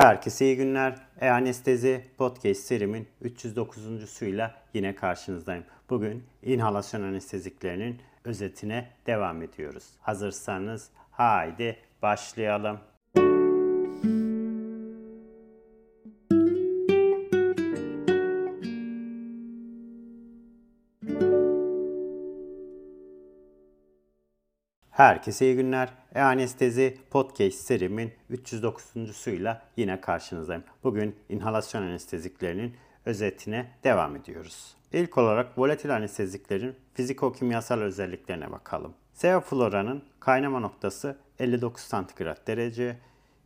Herkese iyi günler. E-Anestezi Podcast serimin 309. suyla yine karşınızdayım. Bugün inhalasyon anesteziklerinin özetine devam ediyoruz. Hazırsanız haydi başlayalım. Herkese iyi günler. E-Anestezi Podcast serimin 309.suyla yine karşınızdayım. Bugün inhalasyon anesteziklerinin özetine devam ediyoruz. İlk olarak volatil anesteziklerin fiziko-kimyasal özelliklerine bakalım. Sevofloranın kaynama noktası 59 santigrat derece,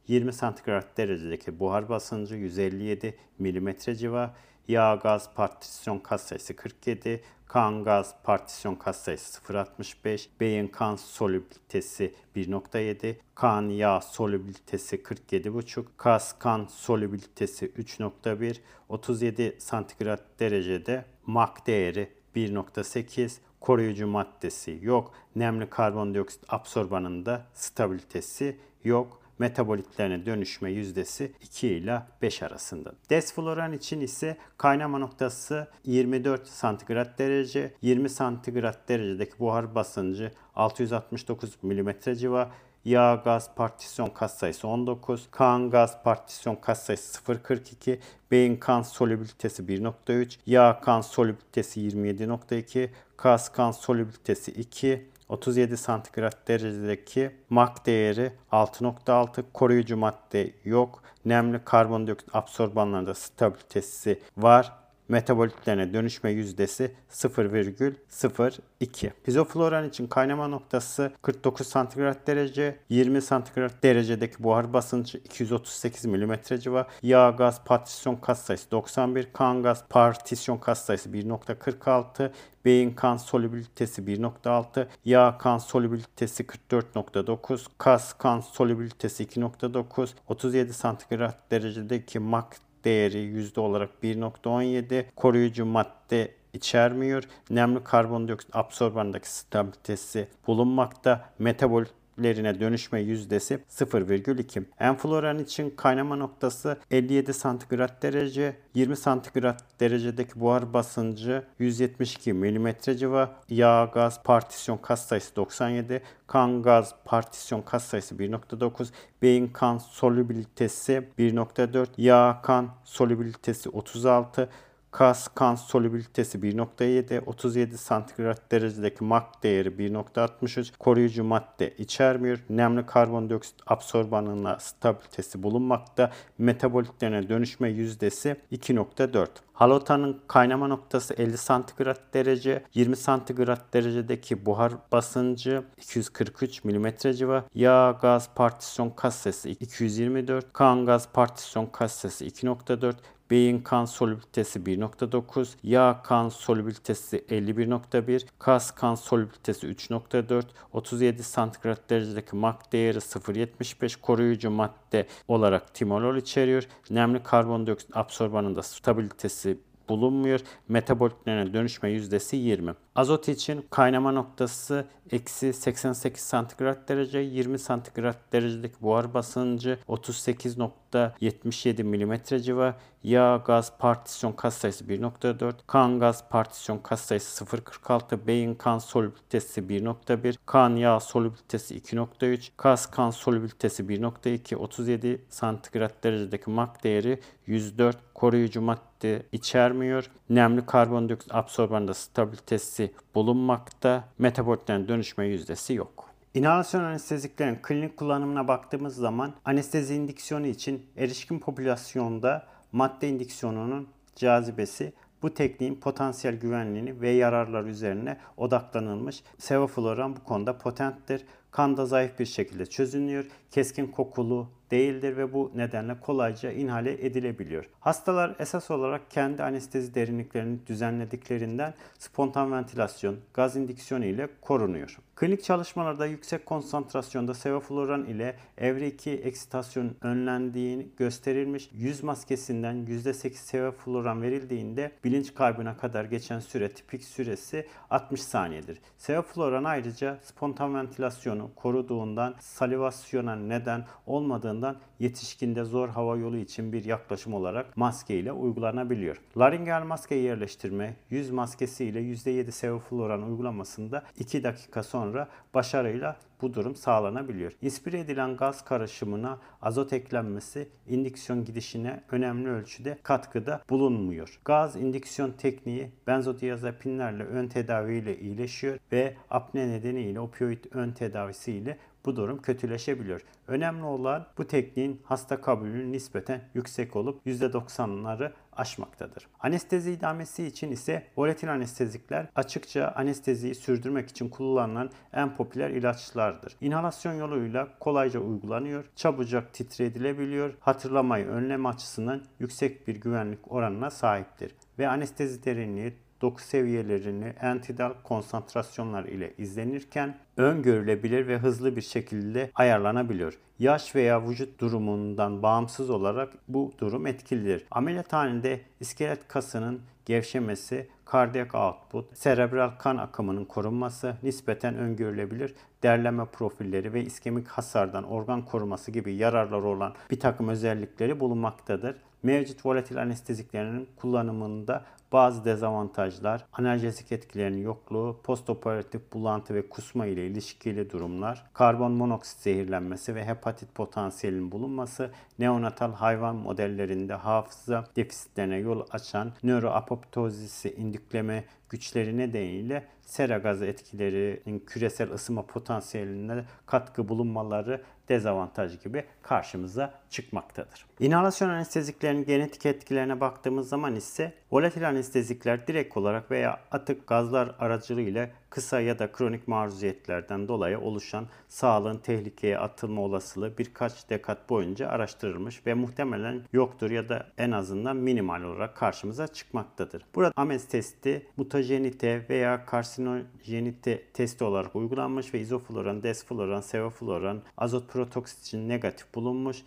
20 santigrat derecedeki buhar basıncı 157 mm civa, yağ gaz partisyon kat sayısı 47, kan gaz partisyon kat sayısı 0.65, beyin kan solubilitesi 1.7, kan yağ solubilitesi 47.5, kas kan solubilitesi 3.1, 37 santigrat derecede MAK değeri 1.8, koruyucu maddesi yok. Nemli karbondioksit absorbanında stabilitesi yok metabolitlerine dönüşme yüzdesi 2 ile 5 arasında. Desfloran için ise kaynama noktası 24 santigrat derece, 20 santigrat derecedeki buhar basıncı 669 mm civa, yağ gaz partisyon kas sayısı 19, kan gaz partisyon kas sayısı 0.42, beyin kan solubilitesi 1.3, yağ kan solubilitesi 27.2, kas kan solubilitesi 2, 37 santigrat derecedeki MAK değeri 6.6 koruyucu madde yok. Nemli karbondioksit absorbanlarında stabilitesi var metabolitlerine dönüşme yüzdesi 0,02. Pizofloran için kaynama noktası 49 santigrat derece, 20 santigrat derecedeki buhar basıncı 238 mm civa, yağ gaz partisyon kas sayısı 91, kan gaz partisyon kas sayısı 1.46, beyin kan solubilitesi 1.6, yağ kan solubilitesi 44.9, kas kan solubilitesi 2.9, 37 santigrat derecedeki MAK değeri yüzde olarak 1.17 koruyucu madde içermiyor. Nemli karbondioksit absorbanındaki stabilitesi bulunmakta. Metabolik lerine dönüşme yüzdesi 0,2. Enfloran için kaynama noktası 57 santigrat derece, 20 santigrat derecedeki buhar basıncı 172 mm civa, yağ gaz partisyon kas sayısı 97, kan gaz partisyon kas sayısı 1.9, beyin kan solubilitesi 1.4, yağ kan solubilitesi 36, Kas kan solubilitesi 1.7, 37 santigrat derecedeki MAK değeri 1.63, koruyucu madde içermiyor. Nemli karbondioksit absorbanına stabilitesi bulunmakta. Metabolitlerine dönüşme yüzdesi 2.4. Halotanın kaynama noktası 50 santigrat derece, 20 santigrat derecedeki buhar basıncı 243 mm civa, yağ gaz partisyon kassesi 224, kan gaz partisyon kassesi 2.4, beyin kan solubilitesi 1.9, yağ kan solubilitesi 51.1, kas kan solubilitesi 3.4, 37 santigrat derecedeki MAK değeri 0.75 koruyucu madde olarak timolol içeriyor. Nemli karbondioksit absorbanında stabilitesi bulunmuyor. Metabolitlerine dönüşme yüzdesi 20. Azot için kaynama noktası eksi 88 santigrat derece, 20 santigrat derecedeki buhar basıncı 38.77 mm civa, yağ gaz partisyon kas sayısı 1.4, kan gaz partisyon kas sayısı 0.46, beyin kan solubilitesi 1.1, kan yağ solubilitesi 2.3, kas kan solubilitesi 1.2, 37 santigrat derecedeki MAK değeri 104, koruyucu madde içermiyor. Nemli karbondioksit absorbanında stabilitesi bulunmakta. Metabolitlerin dönüşme yüzdesi yok. İnhalasyon anesteziklerin klinik kullanımına baktığımız zaman anestezi indiksiyonu için erişkin popülasyonda madde indiksiyonunun cazibesi bu tekniğin potansiyel güvenliğini ve yararlar üzerine odaklanılmış. Sevofloran bu konuda potenttir. Kanda zayıf bir şekilde çözünüyor. Keskin kokulu, değildir ve bu nedenle kolayca inhale edilebiliyor. Hastalar esas olarak kendi anestezi derinliklerini düzenlediklerinden spontan ventilasyon, gaz indiksiyonu ile korunuyor. Klinik çalışmalarda yüksek konsantrasyonda sevofluran ile evre 2 eksitasyon önlendiğini gösterilmiş. Yüz maskesinden %8 sevofluran verildiğinde bilinç kaybına kadar geçen süre tipik süresi 60 saniyedir. Sevofluran ayrıca spontan ventilasyonu koruduğundan salivasyona neden olmadığından ardından yetişkinde zor hava yolu için bir yaklaşım olarak maske ile uygulanabiliyor. Laringeal maske yerleştirme yüz maskesi ile %7 sevofluran uygulamasında 2 dakika sonra başarıyla bu durum sağlanabiliyor. İnspire edilen gaz karışımına azot eklenmesi indüksiyon gidişine önemli ölçüde katkıda bulunmuyor. Gaz indüksiyon tekniği benzodiazepinlerle ön tedaviyle iyileşiyor ve apne nedeniyle opioid ön tedavisiyle bu durum kötüleşebiliyor. Önemli olan bu tekniğin hasta kabulünün nispeten yüksek olup %90'ları aşmaktadır. Anestezi idamesi için ise volatil anestezikler açıkça anesteziyi sürdürmek için kullanılan en popüler ilaçlardır. İnhalasyon yoluyla kolayca uygulanıyor, çabucak titredilebiliyor, hatırlamayı önleme açısından yüksek bir güvenlik oranına sahiptir ve anestezi derinliği doku seviyelerini entidal konsantrasyonlar ile izlenirken öngörülebilir ve hızlı bir şekilde ayarlanabiliyor. Yaş veya vücut durumundan bağımsız olarak bu durum etkilidir. Ameliyathanede iskelet kasının gevşemesi, kardiyak output, serebral kan akımının korunması nispeten öngörülebilir. Derleme profilleri ve iskemik hasardan organ koruması gibi yararları olan bir takım özellikleri bulunmaktadır. Mevcut volatil anesteziklerinin kullanımında bazı dezavantajlar, analjezik etkilerinin yokluğu, postoperatif bulantı ve kusma ile ilişkili durumlar, karbon monoksit zehirlenmesi ve hepatit potansiyelinin bulunması, neonatal hayvan modellerinde hafıza defisitlerine yol açan nöroapoptozisi indükleme güçleri nedeniyle sera gazı etkilerinin küresel ısınma potansiyeline katkı bulunmaları dezavantaj gibi karşımıza çıkmaktadır. İnhalasyon anesteziklerin genetik etkilerine baktığımız zaman ise volatil anestezikler direkt olarak veya atık gazlar aracılığıyla kısa ya da kronik maruziyetlerden dolayı oluşan sağlığın tehlikeye atılma olasılığı birkaç dekat boyunca araştırılmış ve muhtemelen yoktur ya da en azından minimal olarak karşımıza çıkmaktadır. Burada AMES testi mutajenite veya karsinojenite testi olarak uygulanmış ve izofloran, desfloran, sevofloran, azot protoksit için negatif bulunmuş.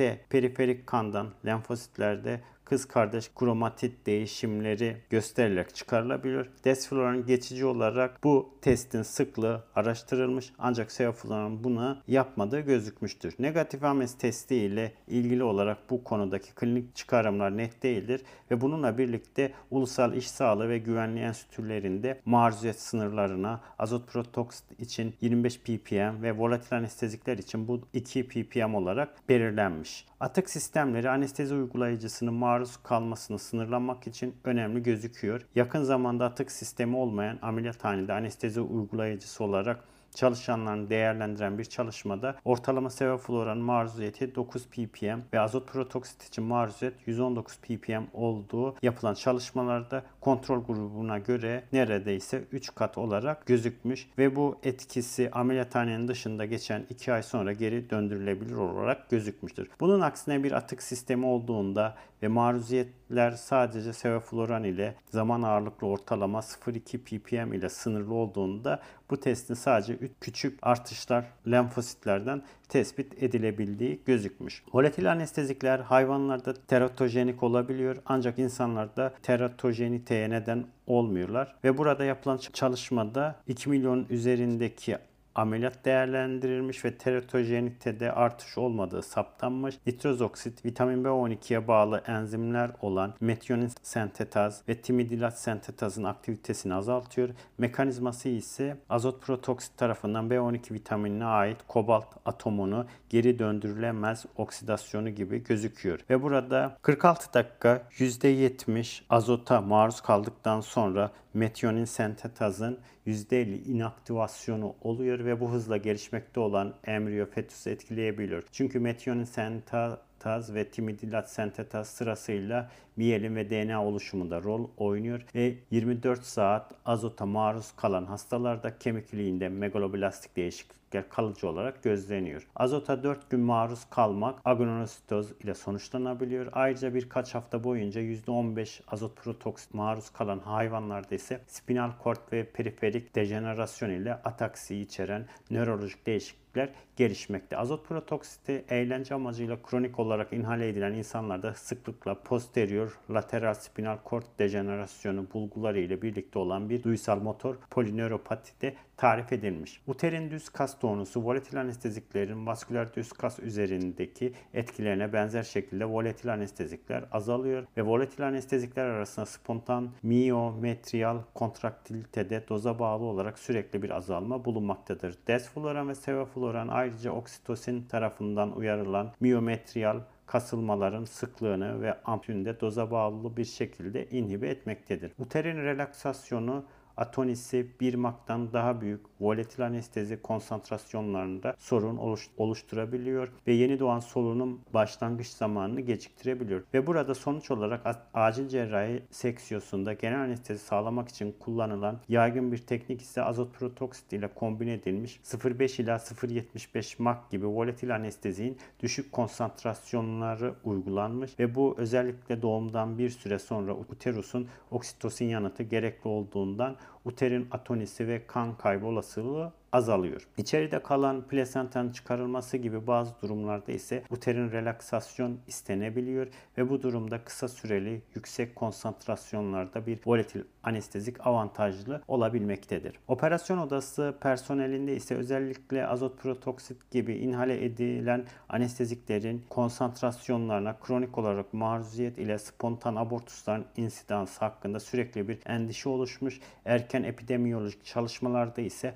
Genotoksite periferik kandan lenfositlerde kız kardeş kromatit değişimleri gösterilerek çıkarılabiliyor. Desfloran geçici olarak bu testin sıklığı araştırılmış ancak sevofloran bunu yapmadığı gözükmüştür. Negatif ames testi ile ilgili olarak bu konudaki klinik çıkarımlar net değildir ve bununla birlikte ulusal iş sağlığı ve güvenliği enstitülerinde maruziyet sınırlarına azot protoksit için 25 ppm ve volatil anestezikler için bu 2 ppm olarak belirlenmiş. Atık sistemleri anestezi uygulayıcısının maruz kalmasını sınırlamak için önemli gözüküyor. Yakın zamanda atık sistemi olmayan ameliyathanede anestezi uygulayıcısı olarak çalışanlarını değerlendiren bir çalışmada ortalama sevofloran maruziyeti 9 ppm ve azot protoksit için maruziyet 119 ppm olduğu yapılan çalışmalarda kontrol grubuna göre neredeyse 3 kat olarak gözükmüş ve bu etkisi ameliyathanenin dışında geçen 2 ay sonra geri döndürülebilir olarak gözükmüştür. Bunun aksine bir atık sistemi olduğunda ve maruziyetler sadece sevofloran ile zaman ağırlıklı ortalama 0,2 ppm ile sınırlı olduğunda bu testin sadece küçük artışlar lenfositlerden tespit edilebildiği gözükmüş. Volatil anestezikler hayvanlarda teratojenik olabiliyor ancak insanlarda teratojeniteye neden olmuyorlar ve burada yapılan çalışmada 2 milyon üzerindeki ameliyat değerlendirilmiş ve teratojenitede artış olmadığı saptanmış. Nitroz oksit, vitamin B12'ye bağlı enzimler olan metionin sentetaz ve timidilat sentetazın aktivitesini azaltıyor. Mekanizması ise azot protoksit tarafından B12 vitaminine ait kobalt atomunu geri döndürülemez oksidasyonu gibi gözüküyor. Ve burada 46 dakika %70 azota maruz kaldıktan sonra metionin sentetazın %50 inaktivasyonu oluyor ve bu hızla gelişmekte olan embriyo fetüsü etkileyebiliyor. Çünkü metionin sentetaz ve timidilat sentetaz sırasıyla miyelin ve DNA oluşumunda rol oynuyor ve 24 saat azota maruz kalan hastalarda kemik iliğinde megaloblastik değişiklikler kalıcı olarak gözleniyor. Azota 4 gün maruz kalmak agonositoz ile sonuçlanabiliyor. Ayrıca birkaç hafta boyunca %15 azot protoksit maruz kalan hayvanlarda ise spinal kort ve periferik dejenerasyon ile ataksi içeren nörolojik değişiklikler gelişmekte. Azot protoksiti eğlence amacıyla kronik olarak inhale edilen insanlarda sıklıkla posterior lateral spinal kort dejenerasyonu bulguları ile birlikte olan bir duysal motor polinöropatide tarif edilmiş. Uterin düz kas tonusu volatil anesteziklerin vasküler düz kas üzerindeki etkilerine benzer şekilde volatil anestezikler azalıyor ve volatil anestezikler arasında spontan miyometriyal kontraktilitede doza bağlı olarak sürekli bir azalma bulunmaktadır. Desfloran ve sevofloran ayrıca oksitosin tarafından uyarılan miyometriyal kasılmaların sıklığını ve amplitüdünde doza bağlı bir şekilde inhibe etmektedir. Uterin relaksasyonu atonisi 1 maktan daha büyük volatil anestezi konsantrasyonlarında sorun oluş, oluşturabiliyor ve yeni doğan solunum başlangıç zamanını geciktirebiliyor. Ve burada sonuç olarak acil cerrahi seksiyosunda genel anestezi sağlamak için kullanılan yaygın bir teknik ise azot protoksit ile kombine edilmiş 0,5 ila 0,75 mak gibi volatil anestezinin düşük konsantrasyonları uygulanmış ve bu özellikle doğumdan bir süre sonra uterusun oksitosin yanıtı gerekli olduğundan uterin atonisi ve kan kaybı olasılığı azalıyor. İçeride kalan plasentanın çıkarılması gibi bazı durumlarda ise uterin relaksasyon istenebiliyor ve bu durumda kısa süreli yüksek konsantrasyonlarda bir volatil anestezik avantajlı olabilmektedir. Operasyon odası personelinde ise özellikle azot protoksit gibi inhale edilen anesteziklerin konsantrasyonlarına kronik olarak maruziyet ile spontan abortusların insidansı hakkında sürekli bir endişe oluşmuş. Erken epidemiyolojik çalışmalarda ise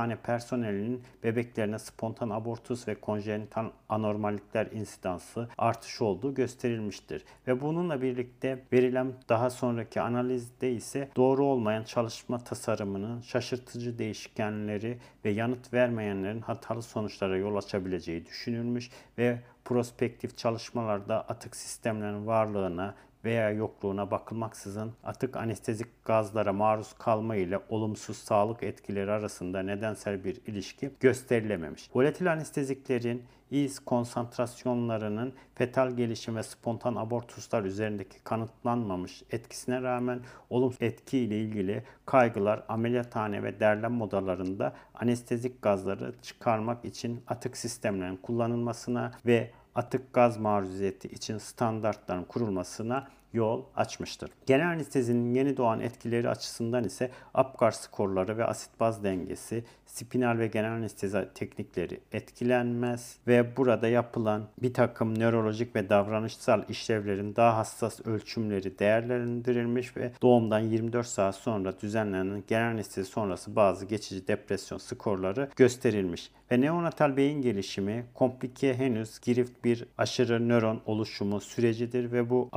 ameliyathane personelinin bebeklerine spontan abortus ve konjenital anormallikler insidansı artış olduğu gösterilmiştir. Ve bununla birlikte verilen daha sonraki analizde ise doğru olmayan çalışma tasarımının şaşırtıcı değişkenleri ve yanıt vermeyenlerin hatalı sonuçlara yol açabileceği düşünülmüş ve prospektif çalışmalarda atık sistemlerin varlığına veya yokluğuna bakılmaksızın atık anestezik gazlara maruz kalma ile olumsuz sağlık etkileri arasında nedensel bir ilişki gösterilememiş. Volatil anesteziklerin iz konsantrasyonlarının fetal gelişim ve spontan abortuslar üzerindeki kanıtlanmamış etkisine rağmen olumsuz etki ile ilgili kaygılar ameliyathane ve derlem odalarında anestezik gazları çıkarmak için atık sistemlerin kullanılmasına ve atık gaz maruziyeti için standartların kurulmasına yol açmıştır. Genel anestezinin yeni doğan etkileri açısından ise Apgar skorları ve asit baz dengesi, spinal ve genel anestezi teknikleri etkilenmez ve burada yapılan bir takım nörolojik ve davranışsal işlevlerin daha hassas ölçümleri değerlendirilmiş ve doğumdan 24 saat sonra düzenlenen genel anestezi sonrası bazı geçici depresyon skorları gösterilmiş. Ve neonatal beyin gelişimi komplike henüz girift bir aşırı nöron oluşumu sürecidir ve bu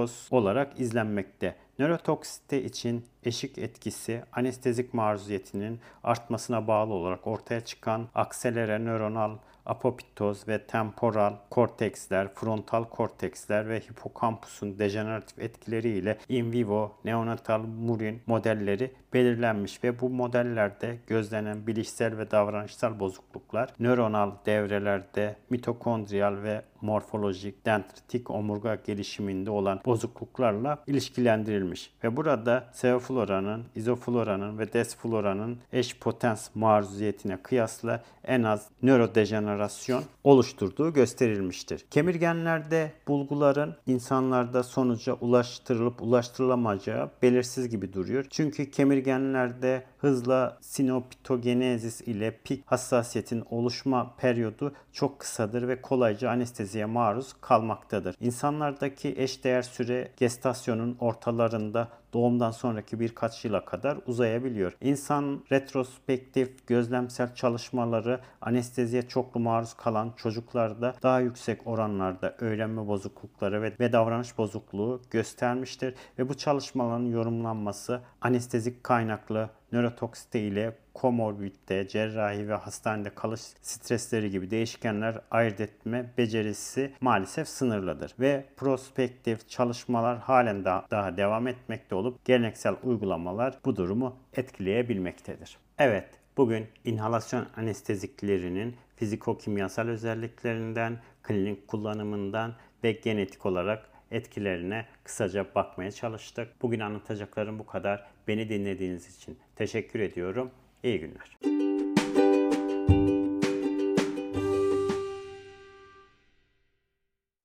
apoptoz olarak izlenmekte. Nörotoksite için eşik etkisi anestezik maruziyetinin artmasına bağlı olarak ortaya çıkan akselere nöronal apoptoz ve temporal korteksler, frontal korteksler ve hipokampusun dejeneratif etkileriyle in vivo neonatal murin modelleri belirlenmiş ve bu modellerde gözlenen bilişsel ve davranışsal bozukluklar nöronal devrelerde mitokondriyal ve morfolojik dendritik omurga gelişiminde olan bozukluklarla ilişkilendirilmiş ve burada sevofloranın, izofloranın ve desfloranın eş potens maruziyetine kıyasla en az nörodejenerasyon oluşturduğu gösterilmiştir. Kemirgenlerde bulguların insanlarda sonuca ulaştırılıp ulaştırılamayacağı belirsiz gibi duruyor. Çünkü kemirgenlerde hızla sinopitogenezis ile pik hassasiyetin oluşma periyodu çok kısadır ve kolayca anesteziye maruz kalmaktadır. İnsanlardaki eşdeğer süre gestasyonun ortalarında doğumdan sonraki birkaç yıla kadar uzayabiliyor. İnsan retrospektif gözlemsel çalışmaları anesteziye çoklu maruz kalan çocuklarda daha yüksek oranlarda öğrenme bozuklukları ve, ve davranış bozukluğu göstermiştir ve bu çalışmaların yorumlanması anestezik kaynaklı nörotoksite ile komorbidite, cerrahi ve hastanede kalış stresleri gibi değişkenler ayırt etme becerisi maalesef sınırlıdır. Ve prospektif çalışmalar halen daha, daha devam etmekte olup geleneksel uygulamalar bu durumu etkileyebilmektedir. Evet, bugün inhalasyon anesteziklerinin fiziko-kimyasal özelliklerinden, klinik kullanımından ve genetik olarak etkilerine kısaca bakmaya çalıştık. Bugün anlatacaklarım bu kadar. Beni dinlediğiniz için teşekkür ediyorum. İyi günler.